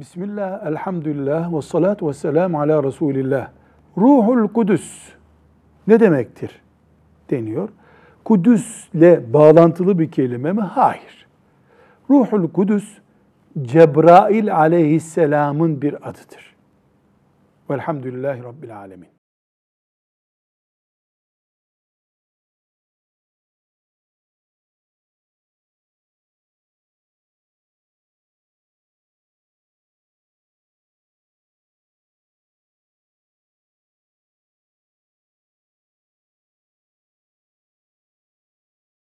Bismillah, elhamdülillah ve salatu ve selamu ala Resulillah. Ruhul Kudüs ne demektir deniyor. Kudüs'le bağlantılı bir kelime mi? Hayır. Ruhul Kudüs Cebrail aleyhisselamın bir adıdır. Velhamdülillahi Rabbil alemin.